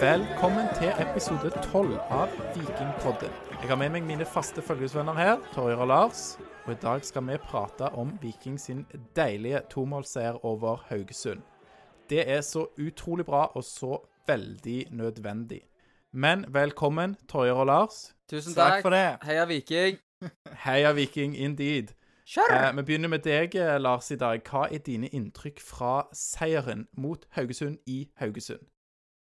Velkommen til episode 12 av Vikingpodden. Jeg har med meg mine faste følgesvenner her, Torjer og Lars. Og i dag skal vi prate om Viking sin deilige tomålsseier over Haugesund. Det er så utrolig bra og så veldig nødvendig. Men velkommen, Torjer og Lars. Tusen Takk takk. for det. Heia Viking. Heia Viking indeed. Eh, vi begynner med deg, eh, Lars, i dag. Hva er dine inntrykk fra seieren mot Haugesund i Haugesund?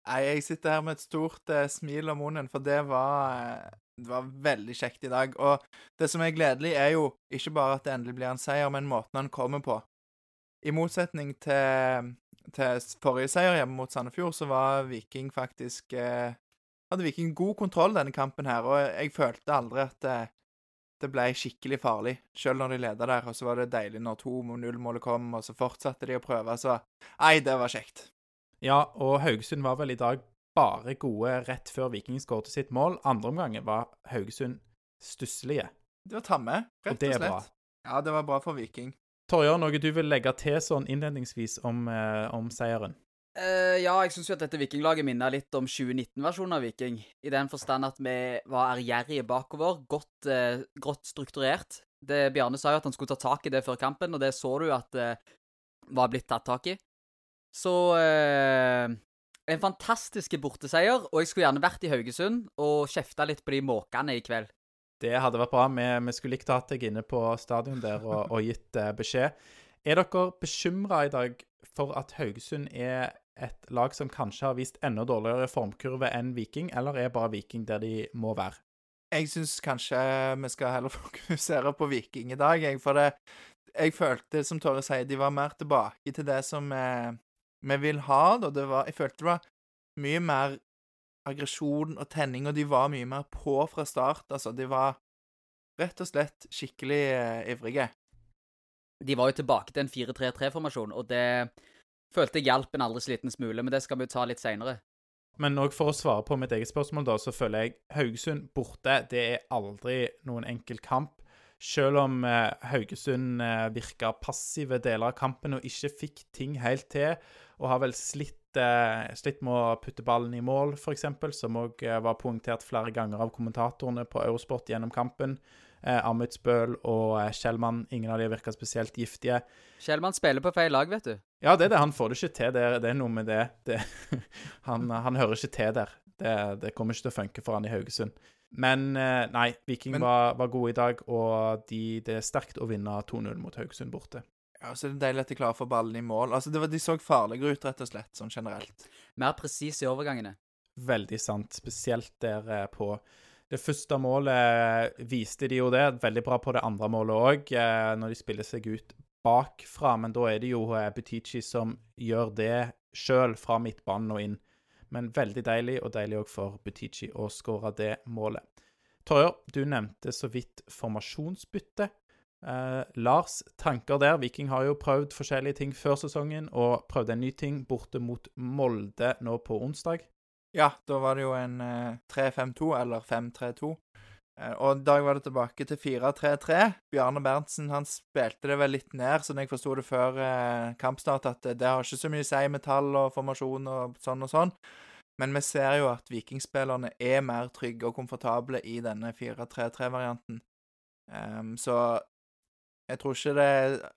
Nei, jeg sitter her med et stort eh, smil om munnen, for det var, eh, det var veldig kjekt i dag. Og det som er gledelig, er jo ikke bare at det endelig blir en seier, men måten han kommer på. I motsetning til, til forrige seier hjemme mot Sandefjord, så var Viking faktisk eh, Hadde Viking god kontroll denne kampen her, og jeg følte aldri at det, det ble skikkelig farlig, selv når de leda der. Og så var det deilig når 2-0-målet kom, og så fortsatte de å prøve. Så nei, det var kjekt. Ja, og Haugesund var vel i dag bare gode rett før Viking skåret sitt mål. Andre omgangen var Haugesund stusselige. Det var tamme, rett Og det er slett. bra. Ja, det var bra for Viking. Torjer, noe du vil legge til sånn innledningsvis om, eh, om seieren? Uh, ja, jeg syns jo at dette Vikinglaget minner litt om 2019-versjonen av Viking. I den forstand at vi var ærgjerrige bakover, godt, uh, godt strukturert. Det, Bjarne sa jo at han skulle ta tak i det før kampen, og det så du at det var blitt tatt tak i. Så eh, En fantastisk borteseier, og jeg skulle gjerne vært i Haugesund og kjefta litt på de måkene i kveld. Det hadde vært bra. Vi, vi skulle likt å ha deg inne på stadion der og, og gitt eh, beskjed. Er dere bekymra i dag for at Haugesund er et lag som kanskje har vist enda dårligere formkurve enn Viking, eller er bare Viking der de må være? Jeg syns kanskje vi skal heller fokusere på Viking i dag, jeg. For det, jeg følte, som Tore sier, de var mer tilbake til det som eh, vi vil ha. Da. Det var, jeg følte det var mye mer aggresjon og tenning, og de var mye mer på fra start. Altså, de var rett og slett skikkelig eh, ivrige. De var jo tilbake til en 4-3-3-formasjon, og det følte jeg hjalp en aldri så liten smule, men det skal vi jo ta litt seinere. Men òg for å svare på mitt eget spørsmål, da, så føler jeg Haugesund borte, det er aldri noen enkel kamp. Selv om eh, Haugesund eh, virka passive deler av kampen og ikke fikk ting helt til, og har vel slitt, eh, slitt med å putte ballen i mål, f.eks., som òg eh, var poengtert flere ganger av kommentatorene på Eurosport gjennom kampen. Eh, Amundspøl og eh, Schellmann, ingen av de virka spesielt giftige. Kjellmann spiller på feil lag, vet du. Ja, det er det. Han får det ikke til. Det er, det er noe med det. det han, han hører ikke til der. Det, det kommer ikke til å funke for han i Haugesund. Men eh, nei, Viking Men- var, var gode i dag, og de, det er sterkt å vinne 2-0 mot Haugesund borte. Ja, så er det deilig at de klarer å få ballen i mål. Altså, det var, De så farligere ut, rett og slett, sånn generelt. Mer presis i overgangene. Veldig sant, spesielt der eh, på det første målet viste de jo det. Veldig bra på det andre målet òg, eh, når de spiller seg ut bakfra. Men da er det jo eh, Butichi som gjør det sjøl fra midtbanen og inn. Men veldig deilig, og deilig òg for Butichi å skåre det målet. Torjer, du nevnte så vidt formasjonsbytte. Eh, Lars, tanker der? Viking har jo prøvd forskjellige ting før sesongen, og prøvde en ny ting borte mot Molde nå på onsdag. Ja, da var det jo en eh, 3-5-2, eller 5-3-2. Eh, og i dag var det tilbake til 4-3-3. Bjarne Berntsen han spilte det vel litt ned, sånn jeg forsto det før eh, kampstart, at det, det har ikke så mye å si med tall og formasjon og sånn og sånn. Men vi ser jo at vikingspillerne er mer trygge og komfortable i denne 4-3-3-varianten. Um, så jeg tror ikke det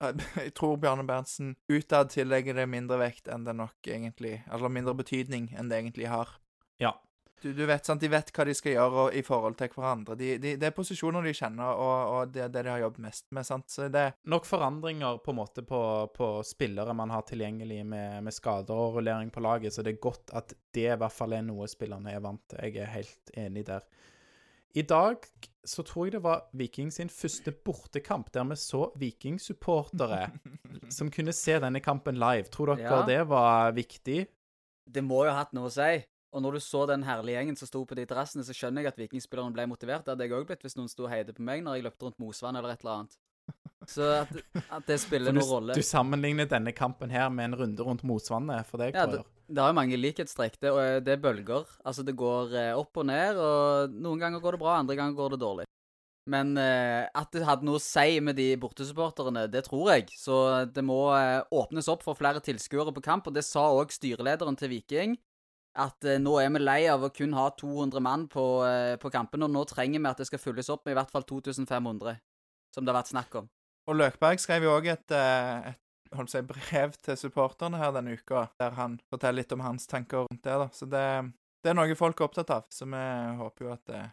Jeg tror Bjarne Berntsen utad tillegger det mindre vekt enn det nok egentlig Eller mindre betydning enn det egentlig har. Ja. Du, du vet, sant, De vet hva de skal gjøre og, i forhold til hverandre. De, de, det er posisjoner de kjenner, og, og det er det de har jobbet mest med. sant? Så det, Nok forandringer på en måte på, på spillere man har tilgjengelig med, med skader og rullering på laget, så det er godt at det i hvert fall er noe spillerne er vant til. Jeg er helt enig der. I dag så tror jeg det var Viking sin første bortekamp der vi så Viking-supportere som kunne se denne kampen live. Tror dere Ja. det var viktig? Det må jo ha hatt noe å si. Og når du så den herlige gjengen som sto på de terrassene, så skjønner jeg at vikingspillerne ble motivert. Det hadde jeg òg blitt hvis noen sto og heide på meg når jeg løpte rundt Mosvann eller et eller annet. Så at, at det spiller noen rolle. du sammenligner denne kampen her med en runde rundt motsvannet for deg, Ja, Torjer. Det har jo mange likhetstrekk. Det, og det er bølger. Altså, det går eh, opp og ned, og noen ganger går det bra, andre ganger går det dårlig. Men eh, at det hadde noe å si med de bortesupporterne, det tror jeg. Så det må eh, åpnes opp for flere tilskuere på kamp, og det sa òg styrelederen til Viking. at eh, nå er vi lei av å kun ha 200 mann på, eh, på kampene, og nå trenger vi at det skal fylles opp med i hvert fall 2500, som det har vært snakk om. Og Løkberg skrev jo òg et, eh, et holdt seg brev til supporterne her denne uka, der han forteller litt om hans tanker rundt det. da. Så det, det er noe folk er opptatt av, så vi håper jo at eh,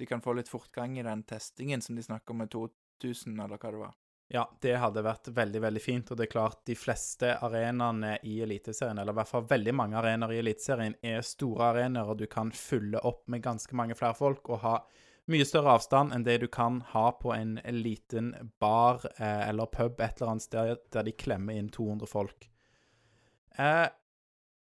de kan få litt fortgang i den testingen som de snakker om med 2000, eller hva det var. Ja, det hadde vært veldig, veldig fint. Og det er klart, de fleste arenaene i Eliteserien, eller i hvert fall veldig mange arenaer i Eliteserien, er store arenaer, og du kan fylle opp med ganske mange flere folk og ha mye større avstand enn det du kan ha på en liten bar eh, eller pub et eller annet sted der de klemmer inn 200 folk. Eh,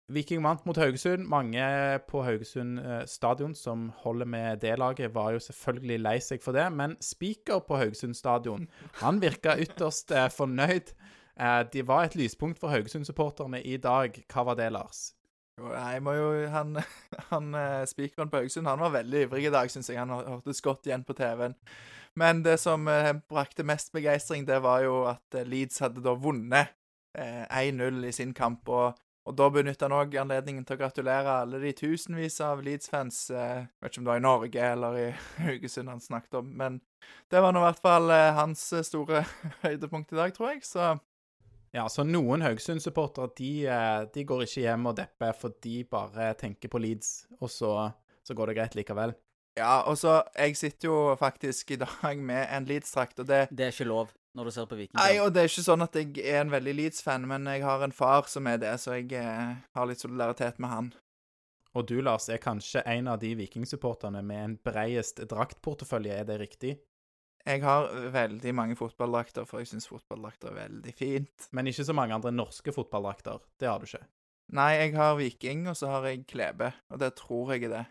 Viking vant mot Haugesund. Mange på Haugesund eh, stadion som holder med det laget, var jo selvfølgelig lei seg for det. Men speaker på Haugesund stadion, han virka ytterst eh, fornøyd. Eh, det var et lyspunkt for Haugesund-supporterne i dag. Hva var det, Lars? Jeg må jo, han, han eh, Spikeren på Haugesund han var veldig ivrig i dag, syns jeg. Han hørtes godt igjen på TV-en. Men det som eh, brakte mest begeistring, det var jo at eh, Leeds hadde da vunnet eh, 1-0 i sin kamp. og og da benytta han òg anledningen til å gratulere alle de tusenvis av Leeds-fans. Eh, vet ikke om det var i Norge eller i Haugesund han snakket om, men det var nå i hvert fall eh, hans store høydepunkt i dag, tror jeg. Så Ja, så noen Haugesund-supportere de, eh, de går ikke hjem og depper, for de bare tenker på Leeds, og så, så går det greit likevel. Ja, og så Jeg sitter jo faktisk i dag med en Leeds-drakt, og det Det er ikke lov når du ser på Viking. Nei, og det er ikke sånn at jeg er en veldig Leeds-fan, men jeg har en far som er det, så jeg eh, har litt solidaritet med han. Og du, Lars, er kanskje en av de vikingsupporterne med en breiest draktportefølje, er det riktig? Jeg har veldig mange fotballdrakter, for jeg syns fotballdrakter er veldig fint. Men ikke så mange andre norske fotballdrakter. Det har du ikke. Nei, jeg har Viking, og så har jeg Klebe, og det tror jeg er det.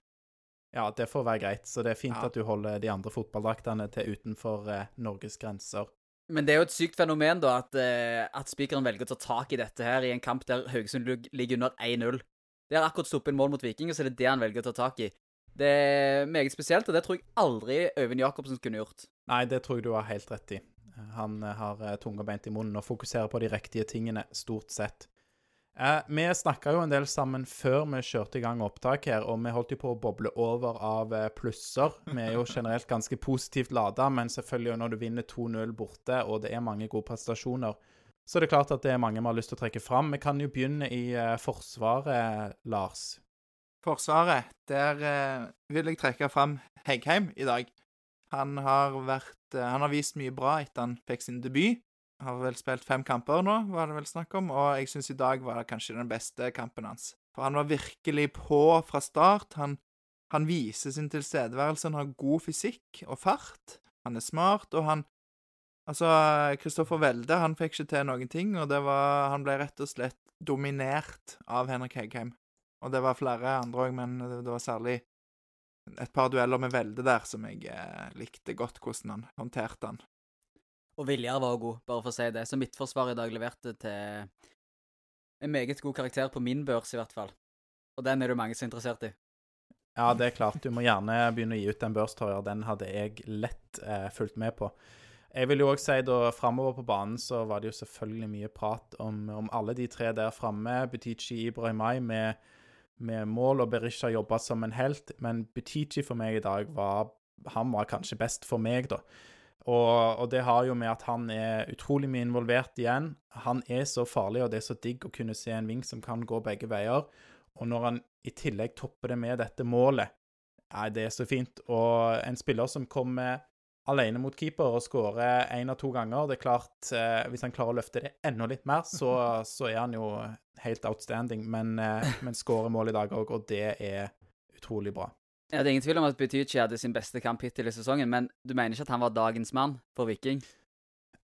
Ja, det får være greit. Så det er fint Ja. at du holder de andre fotballdraktene til utenfor eh, Norges grenser. Men det er jo et sykt fenomen, da, at, eh, at spikeren velger å ta tak i dette her i en kamp der Haugesund ligger under 1-0. Det har akkurat stoppet inn mål mot Viking, og så er det det han velger å ta tak i. Det er meget spesielt, og det tror jeg aldri Øyvind Jacobsen kunne gjort. Nei, det tror jeg du har helt rett i. Han eh, har eh, tunga beint i munnen og fokuserer på de riktige tingene, stort sett. Eh, vi snakka jo en del sammen før vi kjørte i gang opptak her, og vi holdt jo på å boble over av plusser. Vi er jo generelt ganske positivt lada, men selvfølgelig når du vinner 2-0 borte, og det er mange gode prestasjoner, så det er det klart at det er mange vi har lyst til å trekke fram. Vi kan jo begynne i eh, Forsvaret, Lars. Forsvaret, der eh, vil jeg trekke fram Heggheim i dag. Han har vært eh, Han har vist mye bra etter han fikk sin debut. Har vel spilt fem kamper nå, var det vel snakk om, og jeg syns i dag var det kanskje den beste kampen hans. For han var virkelig på fra start. Han, han viser sin tilstedeværelse, han har god fysikk og fart. Han er smart, og han Altså, Kristoffer Welde, han fikk ikke til noen ting, og det var Han ble rett og slett dominert av Henrik Heggheim. Og det var flere andre òg, men det var særlig et par dueller med Velde der som jeg eh, likte godt hvordan han håndterte han. Og Viljar var god, bare for å si det. Så Midtforsvaret i dag leverte til en meget god karakter på min børs, i hvert fall. Og den er det mange som er interessert i. Ja, det er klart. Du må gjerne begynne å gi ut den børstøyer. Den hadde jeg lett eh, fulgt med på. Jeg vil jo òg si da framover på banen så var det jo selvfølgelig mye prat om, om alle de tre der framme. Butichi Ibrahimai med, med mål, og Berisha jobba som en helt. Men Butichi for meg i dag var Han var kanskje best for meg, da. Og, og det har jo med at han er utrolig mye involvert igjen. Han er så farlig, og det er så digg å kunne se en ving som kan gå begge veier. Og når han i tillegg topper det med dette målet, nei, det er så fint. Og en spiller som kommer alene mot keeper og skårer én av to ganger, det er klart eh, Hvis han klarer å løfte det enda litt mer, så, så er han jo helt outstanding. Men, eh, men skårer mål i dag òg, og det er utrolig bra. Ja, Det er ingen tvil om at Butichi hadde sin beste kamp hittil i sesongen, men du mener ikke at han var dagens mann for Viking?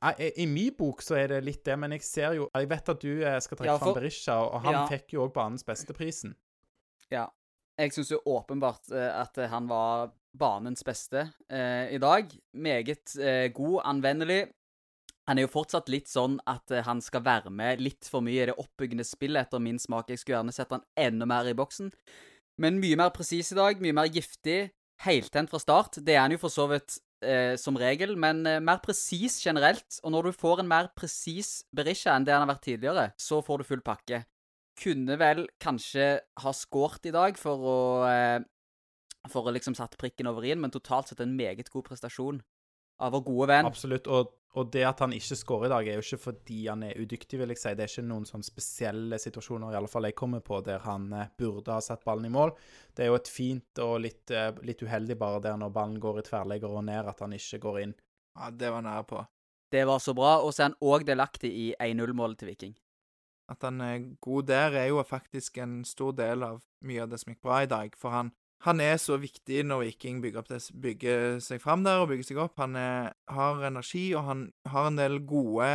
I, I min bok så er det litt det, men jeg ser jo Jeg vet at du eh, skal trekke Ja, for- fram Berisha, og han Ja. fikk jo òg banens beste prisen. Ja. Jeg syns jo åpenbart eh, at eh, han var banens beste eh, i dag. Meget eh, god, anvendelig. Han er jo fortsatt litt sånn at eh, han skal være med litt for mye i det oppbyggende spillet, etter min smak. Jeg skulle gjerne sett han enda mer i boksen. Men mye mer presis i dag, mye mer giftig. Heltent fra start. Det er han jo for så vidt eh, som regel, men eh, mer presis generelt. Og når du får en mer presis Berisha enn det han har vært tidligere, så får du full pakke. kunne vel kanskje ha skåret i dag for å eh, For å liksom sette prikken over i-en, men totalt sett en meget god prestasjon av vår gode venn. Absolutt. Og, og det at han ikke skårer i dag, er jo ikke fordi han er udyktig, vil jeg si. Det er ikke noen sånn spesielle situasjoner, i alle fall jeg kommer på, der han eh, burde ha satt ballen i mål. Det er jo et fint og litt, eh, litt uheldig bare der når ballen går i tverrlegger og ned, at han ikke går inn. Ja, det var nær på. Det var så bra. Og så er han òg delaktig i 1-0-målet til Viking. At han er god der, er jo faktisk en stor del av mye av det som gikk bra i dag. For han, han er så viktig når Viking bygger, det, bygger seg fram der og bygger seg opp. Han er, har energi, og han har en del gode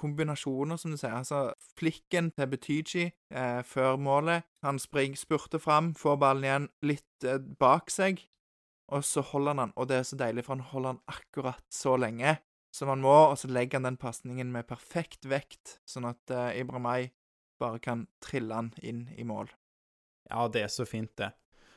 kombinasjoner, som du sier. Altså, flikken til Betyji eh, før målet. Han springer, spurter fram, får ballen igjen litt eh, bak seg, og så holder han den. Og det er så deilig, for han holder den akkurat så lenge som han må, og så legger han den pasningen med perfekt vekt, sånn at eh, Ibramay bare kan trille han inn i mål. Ja, det er så fint, det.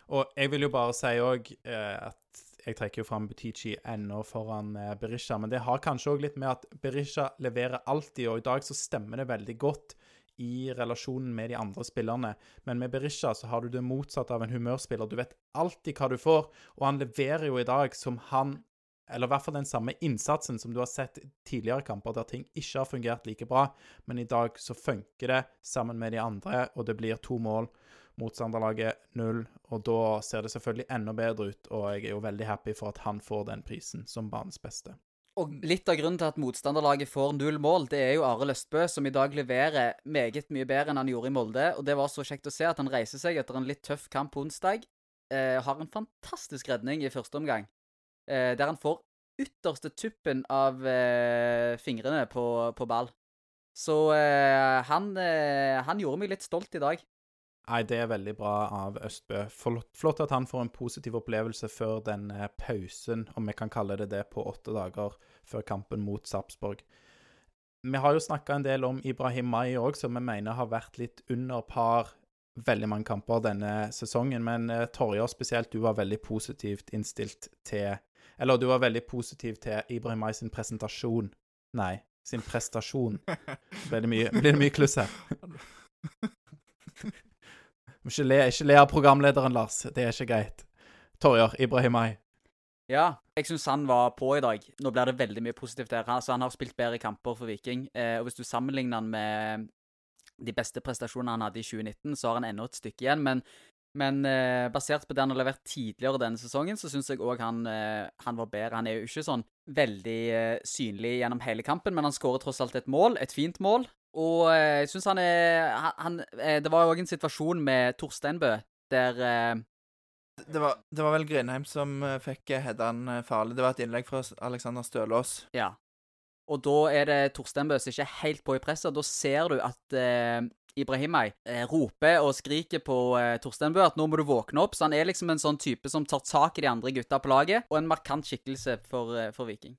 Og jeg vil jo bare si òg eh, at jeg trekker jo fram Butichi ennå foran eh, Berisha, men det har kanskje òg litt med at Berisha leverer alltid, og i dag så stemmer det veldig godt i relasjonen med de andre spillerne. Men med Berisha så har du det motsatte av en humørspiller. Du vet alltid hva du får, og han leverer jo i dag som han eller i hvert fall den samme innsatsen som du har sett tidligere kamper der ting ikke har fungert like bra, men i dag så funker det sammen med de andre, og det blir to mål. Motstanderlaget null, og da ser det selvfølgelig enda bedre ut, og jeg er jo veldig happy for at han får den prisen som banens beste. Og litt av grunnen til at motstanderlaget får null mål, det er jo Are Løstbø, som i dag leverer meget mye bedre enn han gjorde i Molde. Og det var så kjekt å se at han reiser seg etter en litt tøff kamp onsdag. Eh, har en fantastisk redning i første omgang. Eh, der han får ytterste tuppen av eh, fingrene på, på, ball. Så eh, han, eh, han gjorde meg litt stolt i dag. Nei, det er veldig bra av Østbø. Flott at han får en positiv opplevelse før den eh, pausen, om vi kan kalle det det, på åtte dager før kampen mot Sarpsborg. Vi har jo snakka en del om Ibrahim Mai òg, som vi mener har vært litt under par veldig mange kamper denne sesongen. Men uh, Torjer spesielt, du var veldig positivt innstilt til Eller du var veldig positiv til Ibrahim Mai sin presentasjon. Nei, sin prestasjon. Blir det mye, blir det mye kluss her? Ikke le, ikke le av programlederen, Lars. Det er ikke greit. Torjer Ibrahimai. Ja, jeg syns han var på i dag. Nå blir det veldig mye positivt der. Altså, han har spilt bedre kamper for Viking. Eh, og Hvis du sammenligner han med de beste prestasjonene han hadde i 2019, så har han ennå et stykke igjen. Men, men eh, basert på det han har levert tidligere denne sesongen, så syns jeg òg han, eh, han, var bedre. Han er jo ikke sånn veldig eh, synlig gjennom hele kampen, men han skårer tross alt et mål. Et fint mål. Og eh, jeg syns han er han, han, Det var jo òg en situasjon med Torsteinbø der eh, det var, det var, vel Grindheim som fikk Heddan farlig. Det var et innlegg fra Alexander Stølås. Ja. Og da er det Torsteinbø som ikke er helt på i presset. Da ser du at eh, Ibrahimay eh, roper og skriker på eh, Torsteinbø at nå må du våkne opp. Så han er liksom en sånn type som tar tak i de andre gutta på laget, og en markant skikkelse for, for Viking.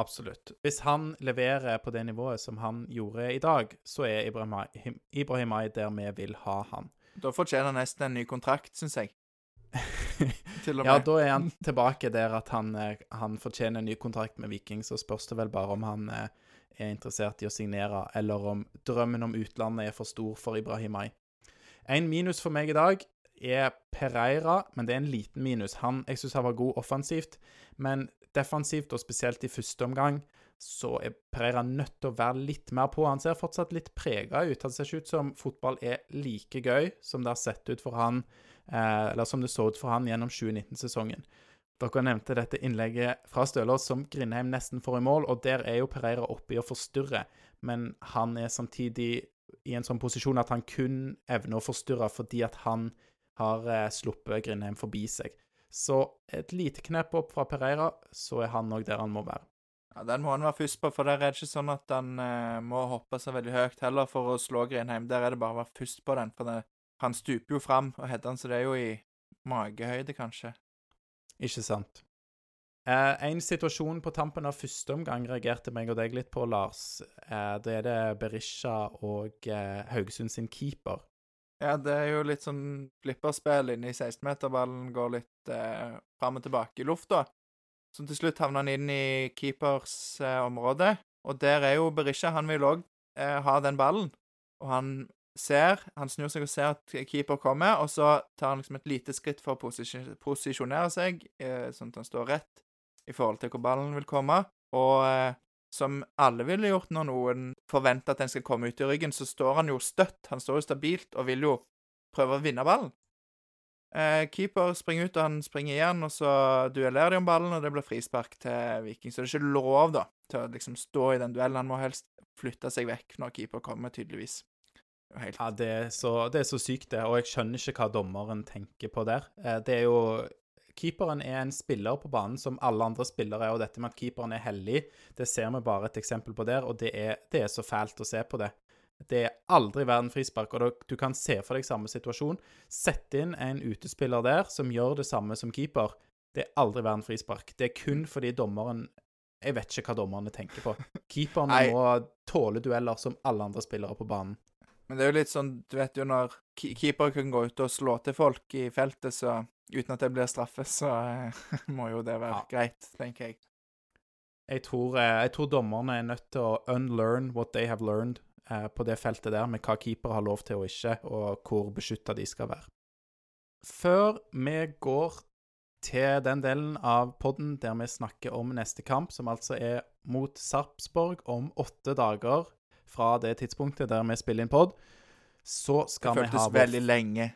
Absolutt. Hvis han leverer på det nivået som han gjorde i dag, så er Ibrahim, Ibrahimai der vi vil ha han. Da fortjener han nesten en ny kontrakt, syns jeg. ja, da er han tilbake der at han, eh, han, fortjener en ny kontrakt med Viking. Så spørs det vel bare om han eh, er interessert i å signere, eller om drømmen om utlandet er for stor for Ibrahimai. En minus for meg i dag er Pereira, men det er en liten minus. Han, Jeg syns han var god offensivt, men defensivt, og spesielt i første omgang, så er Pereira nødt til å være litt mer på. Han ser fortsatt litt prega ut. Han ser ikke ut som fotball er like gøy som det har sett ut for han, eh, eller som det så ut for han gjennom 2019-sesongen. Dere nevnte dette innlegget fra Stølås som Grindheim nesten får i mål, og der er jo Pereira oppe i å forstyrre, men han er samtidig i en sånn posisjon at han kun evner å forstyrre fordi at han har eh, sluppet Grindheim forbi seg. Så et lite knepp opp fra Pereira, så er han òg der han må være. Ja, Den må han være først på, for der er det ikke sånn at han eh, må hoppe så veldig høyt heller for å slå Grindheim. Der er det bare å være først på den, for det, han stuper jo fram og header han, så det er jo i magehøyde, kanskje. Ikke sant. Eh, en situasjon på tampen av første omgang reagerte meg og deg litt på, Lars. Eh, det er det Berisha og eh, Haugesund sin keeper ja, det er jo litt sånn flipperspill inne i 16-meterballen. Går litt eh, fram og tilbake i lufta. Så til slutt havner han inn i keepers eh, område. Og der er jo Berisha. Han vil òg eh, ha den ballen. Og han ser Han snur seg og ser at keeper kommer, og så tar han liksom et lite skritt for å posisjon- posisjonere seg, eh, sånn at han står rett i forhold til hvor ballen vil komme. Og eh, som alle ville gjort når noen forventer at den skal komme ut i ryggen, så står han jo støtt. Han står jo stabilt og vil jo prøve å vinne ballen. Eh, keeper springer ut, og han springer igjen, og så duellerer de om ballen, og det blir frispark til Viking. Så det er ikke lov, da, til å liksom stå i den duellen. Han må helst flytte seg vekk når keeper kommer, tydeligvis. Helt Ja, det er, så, det er så sykt, det. Og jeg skjønner ikke hva dommeren tenker på der. Eh, Det er jo Keeperen er en spiller på banen som alle andre spillere er, og dette med at keeperen er hellig, det ser vi bare et eksempel på der, og det er, det er så fælt å se på det. Det er aldri verden frispark, og du kan se for deg samme situasjon. Sett inn en utespiller der som gjør det samme som keeper. Det er aldri verden frispark. Det er kun fordi dommeren Jeg vet ikke hva dommerne tenker på. Keeperne må tåle dueller som alle andre spillere på banen. Men det er jo litt sånn, du vet jo når keeper kan gå ut og slå til folk i feltet, så uten at det blir straffe, så eh, må jo det være Ja. greit, tenker jeg. Jeg tror, eh, jeg tror dommerne er nødt til å unlearn what they have learned eh, på det feltet der, med hva keeper har lov til og ikke, og hvor beskytta de skal være. Før vi går til den delen av podden der vi snakker om neste kamp, som altså er mot Sarpsborg om åtte dager fra det tidspunktet der vi spiller inn pod, så Det skal vi ha føltes veldig lenge.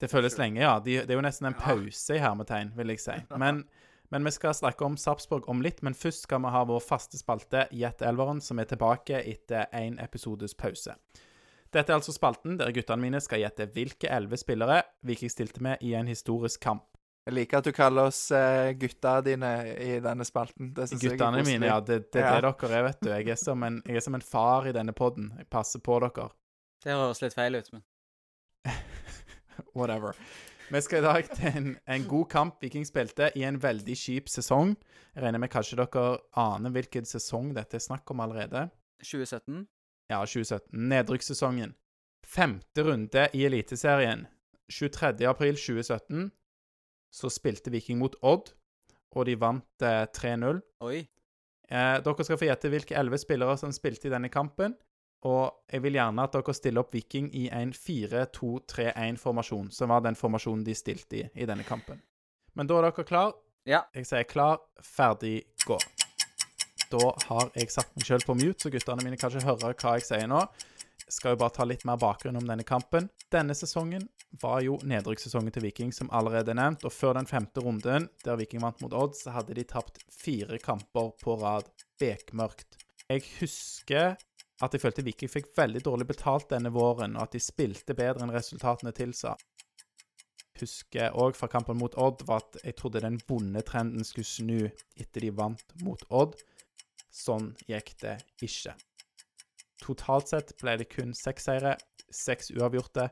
det føles lenge, ja. De, det er jo nesten en pause i hermetegn, vil jeg si. Men, men vi skal snakke om Sarpsborg om litt. Men først skal vi ha vår faste spalte Jet elveren, som er tilbake etter én episodes pause. Dette er altså spalten der guttene mine skal gjette hvilke elleve spillere Viking stilte med i en historisk kamp. Jeg liker at du kaller oss eh, gutta dine i denne spalten. Det synes jeg er Guttene mine, ja. Det, det er Ja. det dere er, vet du. Jeg er, som en, jeg er som en far i denne poden. Jeg passer på dere. Det høres litt feil ut, men Whatever. Vi skal i dag til en, en god kamp Viking spilte i en veldig kjip sesong. Jeg regner med kanskje dere aner hvilken sesong dette er snakk om allerede. 2017 Ja, 2017. Nedrykkssesongen. Femte runde i Eliteserien. 23. april 2017 så spilte Viking mot Odd, og de vant eh, 3-0. Oi. Eh, dere skal få gjette hvilke elleve spillere som spilte i denne kampen. Og jeg vil gjerne at dere stiller opp Viking i en 4-2-3-1-formasjon, som var den formasjonen de stilte i i denne kampen. Men da er dere klar? Ja. Jeg sier klar, ferdig, gå. Da har jeg satt meg sjøl på mute, så guttene mine kan ikke høre hva jeg sier nå. Jeg skal jo bare ta litt mer bakgrunn om denne kampen. Denne sesongen var jo nedrykkssesongen til Viking, som allerede er nevnt. Og før den femte runden, der Viking vant mot Odd, så hadde de tapt fire kamper på rad. Bekmørkt. Jeg husker at jeg følte Viking fikk veldig dårlig betalt denne våren, og at de spilte bedre enn resultatene tilsa. Husker òg fra kampen mot Odd var at jeg trodde den bondetrenden skulle snu etter de vant mot Odd. Sånn gikk det ikke. Totalt sett ble det kun seks seire, seks uavgjorte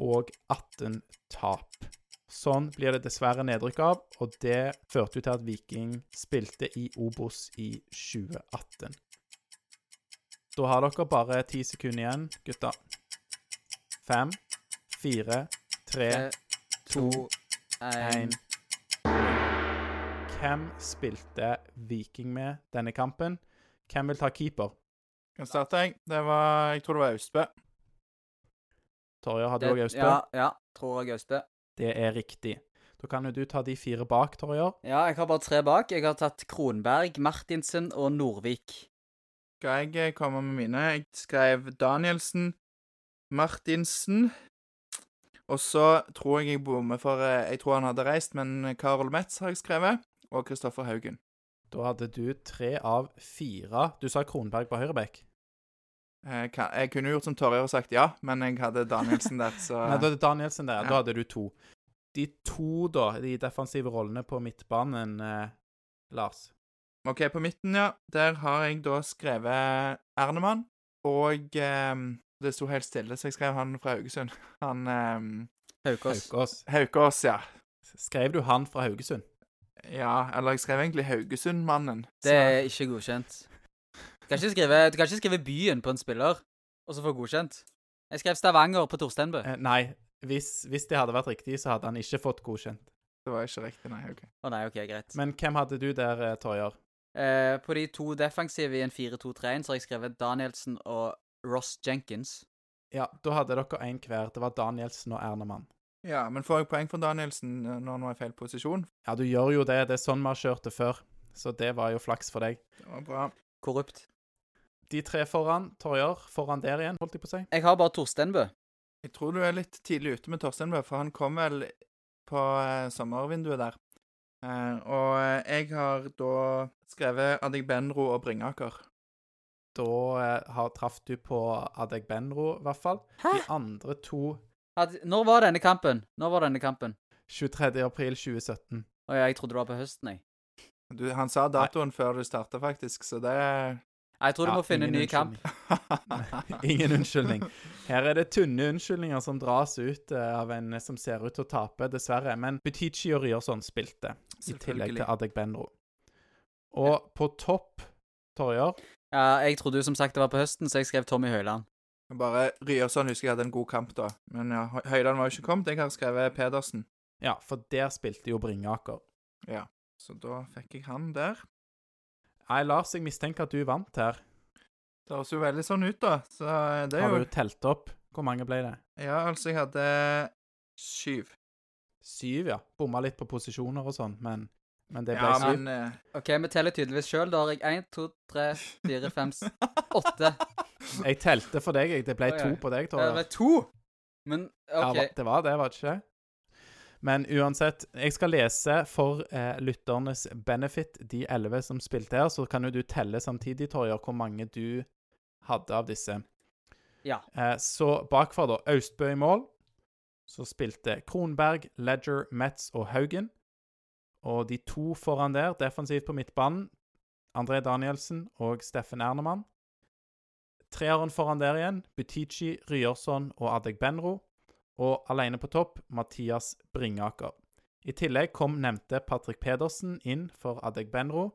og 18 tap. Sånn blir det dessverre nedrykk av, og det førte jo til at Viking spilte i Obos i 2018. Da har dere bare ti sekunder igjen, gutta. Fem, fire, tre, to, én. Hvem spilte Viking med denne kampen? Hvem vil ta keeper? Kan starte, jeg. Det var Jeg tror det var Austbø. Torje, har du òg Austbø? Ja, ja. Tror jeg Austbø. Det er riktig. Da kan jo du ta de fire bak, Torjer. Ja, jeg har bare tre bak. Jeg har tatt Kronberg, Martinsen og Nordvik. Skal jeg eh, komme med mine? Jeg skrev Danielsen, Martinsen Og så tror jeg jeg bommer for eh, Jeg tror han hadde reist, men Karol Metz har jeg skrevet. Og Kristoffer Haugen. Da hadde du tre av fire. Du sa Kronberg på høyrebekk. Jeg, jeg kunne gjort som Torje og sagt ja, men jeg hadde Danielsen der, så Nei, da hadde Danielsen der. Ja. Da hadde du to. De to, da, de defensive rollene på midtbanen, eh, Lars. OK, på midten, ja. Der har jeg da skrevet Ernemann. Og eh, det sto helt stille, så jeg skrev han fra Haugesund. Han eh, Haukås. Haukås. Haukås, ja. Skrev du han fra Haugesund? Ja, eller jeg skrev egentlig Haugesundmannen. Det er ikke godkjent. Du kan ikke, skrive, du kan ikke skrive byen på en spiller, og så få godkjent. Jeg skrev Stavanger på Torsteinbø. Eh, nei. Hvis, hvis det hadde vært riktig, så hadde han ikke fått godkjent. Det var ikke riktig, nei. ok. Å nei, OK, greit. Men hvem hadde du der, eh, Torjer? Eh, på de to defensive i en 4-2-3-1 så har jeg skrevet Danielsen og Ross Jenkins. Ja, da hadde dere én hver. Det var Danielsen og Ernemann. Ja, men får jeg poeng for Danielsen eh, når han var i feil posisjon? Ja, du gjør jo det. Det er sånn vi har kjørt det før. Så det var jo flaks for deg. Det var bra. Korrupt. De tre foran, Torjer, foran der igjen, holdt jeg på å si. Jeg har bare Torstenbø. Jeg tror du er litt tidlig ute med Torsteinbø, for han kom vel på eh, sommervinduet der. Eh, og eh, jeg har da skrevet Adegbenro og Bringaker. Da eh, har, traff du på Adegbenro, i hvert fall. Hæ? De andre to Ad Når var denne kampen? Når var denne kampen? 23. april 2017. Å ja, jeg trodde det var på høsten, jeg. Du, han sa datoen før du starta, faktisk, så det Jeg tror du Ja, må finne en ny kamp. Ingen unnskyldning. Her er det tynne unnskyldninger som dras ut eh, av en som ser ut til å tape, dessverre. Men Butichi og Ryerson spilte, i tillegg til Adegbenro. Og på topp, Torjer Ja, jeg trodde jo som sagt det var på høsten, så jeg skrev Tommy Høiland. Bare Ryerson husker jeg hadde en god kamp da. Men ja, Høiland var jo ikke kommet. Jeg har skrevet Pedersen. Ja, for der spilte jo Bringaker. Ja, så da fikk jeg han der. Nei, Lars, jeg mistenker at du vant her. Det høres jo veldig sånn ut, da. Så det er Har jo du telt opp? Hvor mange ble det? Ja, altså, jeg hadde syv. Syv, ja. Bomma litt på posisjoner og sånn, men, men det ble Ja, syv. men uh... OK, vi teller tydeligvis sjøl. Da har jeg én, to, tre, fire, fem, åtte. Jeg telte for deg, jeg. Det ble to på deg, Det ble to! Men OK. Ja, det var det, var det ikke? Men uansett, jeg skal lese for eh, lytternes benefit de elleve som spilte her, så kan jo du telle samtidig, Torjer, hvor mange du hadde av disse. Ja. Eh, så bakfra, da. Austbø i mål. Så spilte Kronberg, Ledger, Metz og Haugen. Og de to foran der, defensivt på midtbanen, André Danielsen og Steffen Ernemann. Treeren foran der igjen, Butichi, Ryerson og Adegbenro. Og alene på topp, Mathias Bringaker. I tillegg kom nevnte Patrick Pedersen inn for Adeg Benro.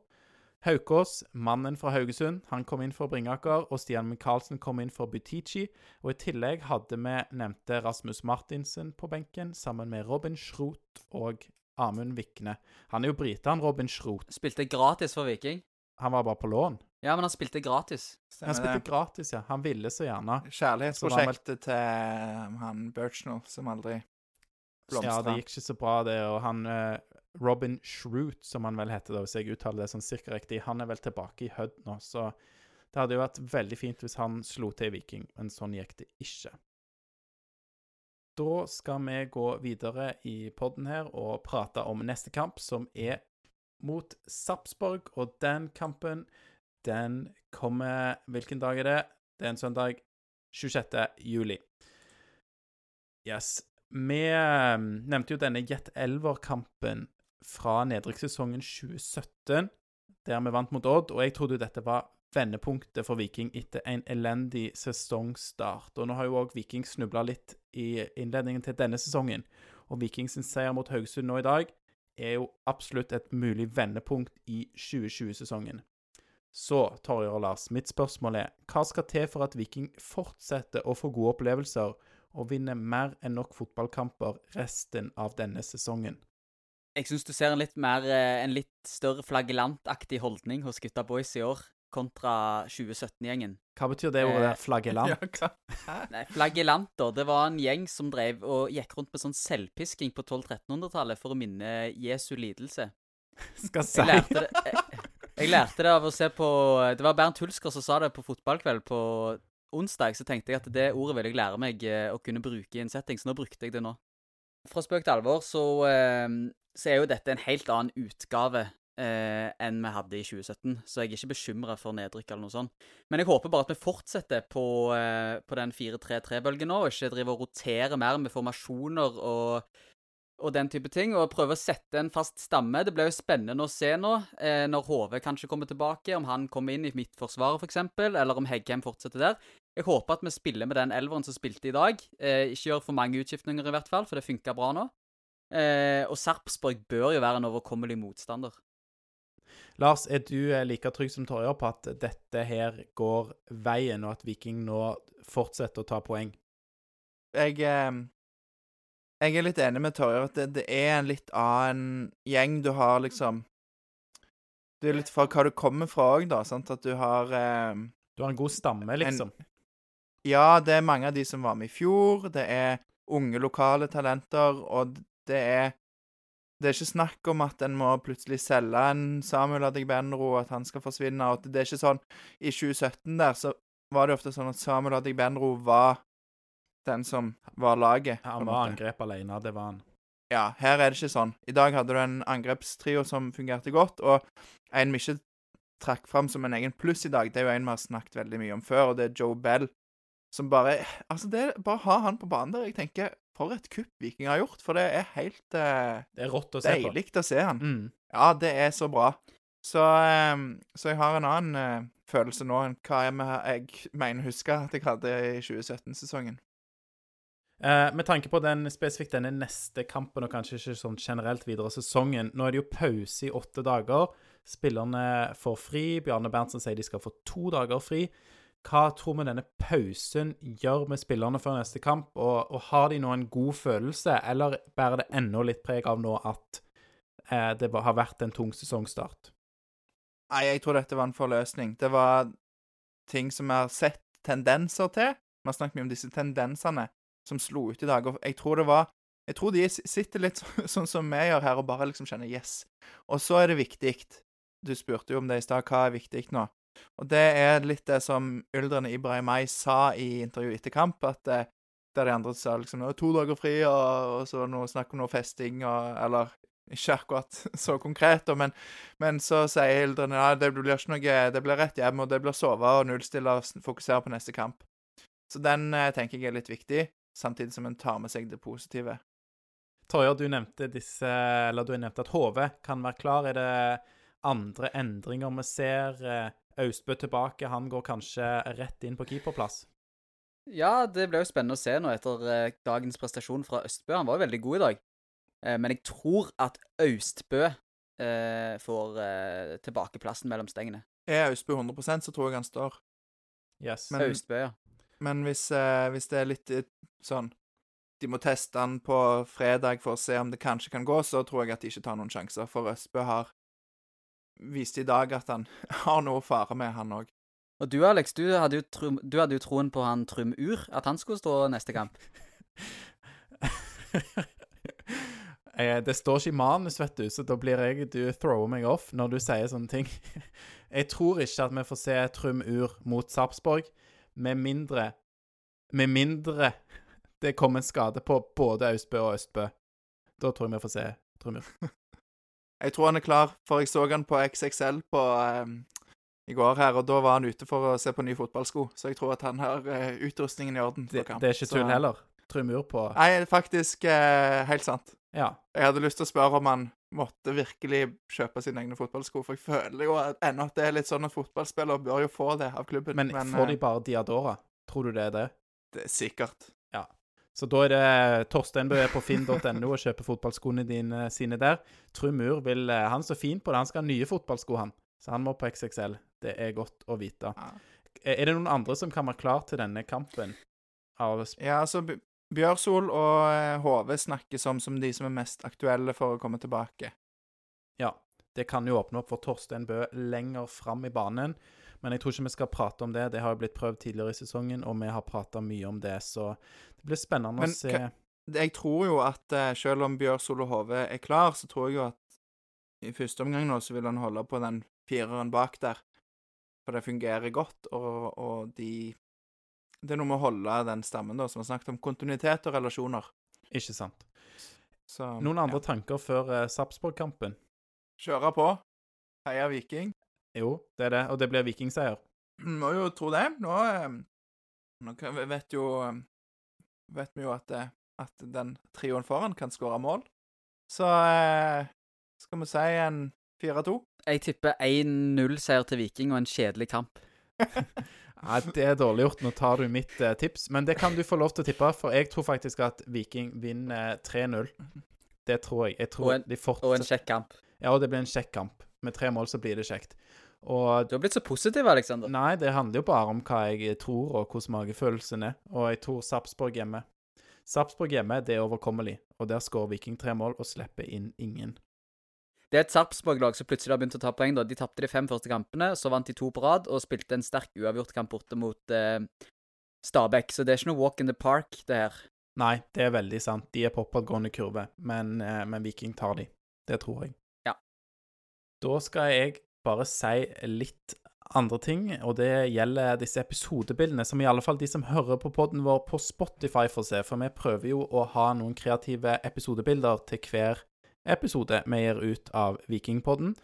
Haukås, mannen fra Haugesund, han kom inn for Bringaker, og Stian Michaelsen kom inn for Butichi. Og i tillegg hadde vi nevnte Rasmus Martinsen på benken, sammen med Robin Schroth og Amund Vikne. Han er jo brite, Robin Schroth. Spilte gratis for Viking. Han var bare på lån. Ja, men han spilte gratis. Han spilte det. gratis, ja. Han ville så gjerne. Kjærlighetsprosjektet til han Birchnell, som aldri Ja, det gikk ikke så bra, det. Og han eh, Robin Shroot, som han vel heter, da, hvis jeg uttaler det sånn cirka riktig, han er vel tilbake i Hødd nå, så det hadde jo vært veldig fint hvis han slo til i Viking, men sånn gikk det ikke. Da skal vi gå videre i podden her og prate om neste kamp, som er mot Sarpsborg, og den kampen, den kommer Hvilken dag er det? Det er en søndag. 26. juli. Yes. Vi eh, nevnte jo denne Jet Elver-kampen fra nedrykkssesongen 2017, der vi vant mot Odd, og jeg trodde jo dette var vendepunktet for Viking etter en elendig sesongstart. Og nå har jo òg Viking snubla litt i innledningen til denne sesongen, og Vikings seier mot Haugesund nå i dag er jo absolutt et mulig vendepunkt i 2020-sesongen. Så, Torje og Lars, mitt spørsmål er hva skal til for at Viking fortsetter å få gode opplevelser og vinne mer enn nok fotballkamper resten av denne sesongen? Jeg syns du ser en litt mer eh, En litt større flaggelantaktig holdning hos gutta boys i år kontra 2017-gjengen. Hva betyr det ordet Eh, der, flagellant? Ja, hva? Nei, Flagellanter, det var en gjeng som drev og gikk rundt med sånn selvpisking på 1200-1300-tallet for å minne Jesu lidelse. Skal si Jeg lærte det jeg, jeg lærte det av å se på Det var Bernt Hulsker som sa det på fotballkveld på onsdag. Så tenkte jeg at det ordet vil jeg lære meg eh, å kunne bruke i en setting, så nå brukte jeg det nå. Fra spøk til alvor så, eh, så er jo dette en helt annen utgave eh, enn vi hadde i 2017, så jeg er ikke bekymra for nedrykk eller noe sånt. Men jeg håper bare at vi fortsetter på, eh, på den 4-3-3-bølgen nå, og ikke driver og roterer mer med formasjoner og og den type ting, og prøve å sette en fast stamme. Det blir jo spennende å se nå, eh, når HV kanskje kommer tilbake, om han kommer inn i midtforsvaret f.eks., eller om Heggheim fortsetter der. Jeg håper at vi spiller med den elveren som spilte i dag. Eh, ikke gjør for mange utskiftninger, i hvert fall, for det funka bra nå. Eh, og Sarpsborg bør jo være en overkommelig motstander. Lars, er du eh, like trygg som Torjer på at dette her går veien, og at Viking nå fortsetter å ta poeng? Jeg eh, Jeg er litt enig med Torjer at det, det er en litt annen gjeng du har, liksom Du er litt fra hva du kommer fra òg, da. sant? At du har eh, Du har en god stamme, liksom. Ja, det er mange av de som var med i fjor. Det er unge, lokale talenter, og det er Det er ikke snakk om at en må plutselig selge en Samuel Adegbenro, at han skal forsvinne. og Det er ikke sånn I 2017 der så var det ofte sånn at Samuel Adegbenro var den som var laget. Han var angrep alene, det var han. Ja, her er det ikke sånn. I dag hadde du en angrepstrio som fungerte godt, og en vi ikke trakk fram som en egen pluss i dag, det er jo en vi har snakket veldig mye om før, og det er Joe Bell. Som bare Altså, det bare ha han på banen der. Jeg tenker, for et kupp Viking har gjort, for det er helt eh, Det er rått å se på. deilig å se han. Mm. Ja, det er så bra. Så, eh, så jeg har en annen eh, følelse nå enn hva jeg, jeg mener husker huske at jeg hadde i 2017-sesongen. Eh, med tanke på den spesifikt denne neste kampen, og kanskje ikke sånn generelt videre sesongen Nå er det jo pause i åtte dager. Spillerne får fri. Bjarne Berntsen sier de skal få to dager fri. Hva tror vi denne pausen gjør med spillerne før neste kamp? Og, og har de nå en god følelse, eller bærer det enda litt preg av nå at eh, det har vært en tung sesongstart? Nei, jeg tror dette var en forløsning. Det var ting som vi har sett tendenser til. Vi har snakket mye om disse tendensene som slo ut i dag. Og jeg tror det var Jeg tror de sitter litt så- sånn som vi gjør her, og bare liksom kjenner yes. Og så er det viktig. Du spurte jo om det i stad. Hva er viktig nå? Og det er litt det som Yldren Ibrahimai sa i intervjuet etter kamp, at eh, der de andre sa liksom «Nå, to dager fri, og, og så noe snakk om noe festing, og Eller ikke akkurat så konkret, men men så sier Hildren ja, det blir ikke noe, det blir rett hjem, og det blir sove og nullstille og fokusere på neste kamp. Så den eh, tenker jeg er litt viktig, samtidig som en tar med seg det positive. Torjer, du nevnte disse Eller du nevnte at HV kan være klar. Er det andre endringer vi ser? Eh, Austbø tilbake. Han går kanskje rett inn på keeperplass. Ja, det ble jo spennende å se nå etter eh, dagens prestasjon fra Østbø. Han var jo veldig god i dag. Eh, men jeg tror at Austbø eh, får tilbake plassen mellom stengene. Er Austbø 100% så tror jeg han står. Yes. Men- Austbø, ja. Men hvis, hvis det er litt sånn De må teste han på fredag for å se om det kanskje kan gå, så tror jeg at de ikke tar noen sjanser. For Østbø har vist i dag at han har noe å fare med, han òg. Og du, Alex, du hadde, tro, du hadde jo troen på han Trym Ur, at han skulle stå neste kamp. Eh, Det står ikke i manus, vet du, så da blir jeg Du thrower meg off når du sier sånne ting. Jeg tror ikke at vi får se Trym Ur mot Sarpsborg, med mindre Med mindre det kommer en skade på både Austbø og Østbø. Da tror jeg vi får se Trym Ur. Jeg tror han er klar, for jeg så han på XXL på eh, i går her, og da var han ute for å se på nye fotballsko. Så jeg tror at han har eh, utrustningen i orden for Det, det er ikke tull heller. Trumur på Nei, faktisk eh, helt sant. Ja. Jeg hadde lyst til å spørre om han måtte virkelig kjøpe sine egne fotballsko, for jeg føler jo at, ennå at det er litt sånn at fotballspillere bør jo få det av klubben. Men, får de eh, bare Diadora? Tror du det er det? det er sikkert. Så da er det Torstein Bø er på finn.no og kjøper fotballskoene dine sine der. Trym Ur vil eh, Han så fin på det. Han skal ha nye fotballsko, han. Så han må på XXL. Det er godt å vite. Ja. Er det noen andre som kan være klar til denne kampen? Ja, altså Bjørsol og eh, HV snakkes om som de som er mest aktuelle for å komme tilbake. Ja. Det kan jo åpne opp for Torstein Bø lenger fram i banen. Men jeg tror ikke vi skal prate om det. Det har jo blitt prøvd tidligere i sesongen, og vi har prata mye om det, så det blir spennende Men å se. Jeg tror jo at eh, selv om Bjørn og Hove er klar, så tror jeg jo at i første omgang nå så vil han holde på den fireren bak der. For det fungerer godt, og, og de Det er noe med å holde den stammen, da, som har snakket om kontinuitet og relasjoner. Ikke sant. Så Noen andre ja. tanker før eh, Sarpsborg-kampen? Kjøre på. Heia Viking. Jo, det er det. Og det blir vikingseier. Må jo tro det. Nå, eh, nå vet jo eh, Vet vi jo at, eh, at den trioen foran kan skåre mål. Så eh, skal vi si en 4-2. Jeg tipper 1-0-seier til Viking og en kjedelig kamp. Nei, det er dårlig gjort. Nå tar du mitt eh, tips. Men det kan du få lov til å tippe, for jeg tror faktisk at Viking vinner eh, 3-0. Det tror jeg. Jeg tror Og en- de Og en kjekk kamp. Ja, og det blir en kjekk kamp. Med tre mål så blir det kjekt. Og Du har blitt så positiv, Aleksander. Nei, det handler jo bare om hva jeg tror, og hvordan magefølelsen er. Og jeg tror Sarpsborg hjemme. Sarpsborg hjemme, det er overkommelig. Og der skårer Viking tre mål og slipper inn ingen. Det er et Sarpsborg-lag som plutselig har begynt å ta poeng. da. De tapte de fem første kampene, så vant de to på rad og spilte en sterk uavgjort kamp borte mot eh, Stabæk, så det er ikke noe walk in the park, det her. Nei, det er veldig sant. De er på oppadgående kurve, men, eh, men Viking tar de. Det tror jeg. Da skal jeg bare si litt andre ting, og det gjelder disse episodebildene, som i alle fall de som hører på podden vår på Spotify får se, for vi prøver jo å ha noen kreative episodebilder til hver episode vi gir ut av Vikingpodden.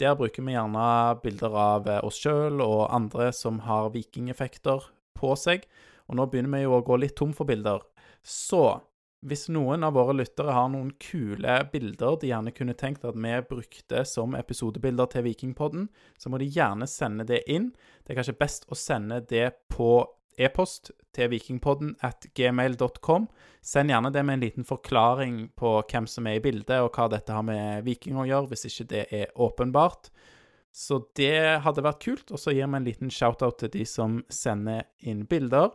Der bruker vi gjerne bilder av oss sjøl og andre som har vikingeffekter på seg, og nå begynner vi jo å gå litt tom for bilder. Så hvis noen av våre lyttere har noen kule bilder de gjerne kunne tenkt at vi brukte som episodebilder til Vikingpodden, så må de gjerne sende det inn. Det er kanskje best å sende det på e-post til vikingpodden at gmail.com. Send gjerne det med en liten forklaring på hvem som er i bildet, og hva dette har med viking å gjøre, hvis ikke det er åpenbart. Så det hadde vært kult, og så gir vi en liten shout-out til de som sender inn bilder.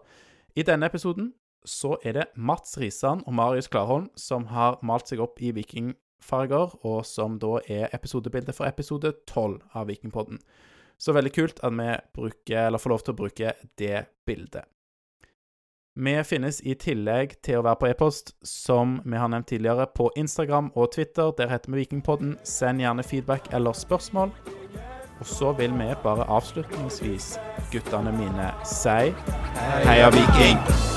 I denne episoden så er det Mats Risan og Marius Klarholm som har malt seg opp i vikingfarger, og som da er episodebildet for episode 12 av Vikingpodden. Så veldig kult at vi bruker, får lov til å bruke det bildet. Vi finnes i tillegg til å være på e-post, som vi har nevnt tidligere, på Instagram og Twitter. Der heter vi Vikingpodden. Send gjerne feedback eller spørsmål. Og så vil vi bare avslutningsvis, guttene mine, si Heia Viking!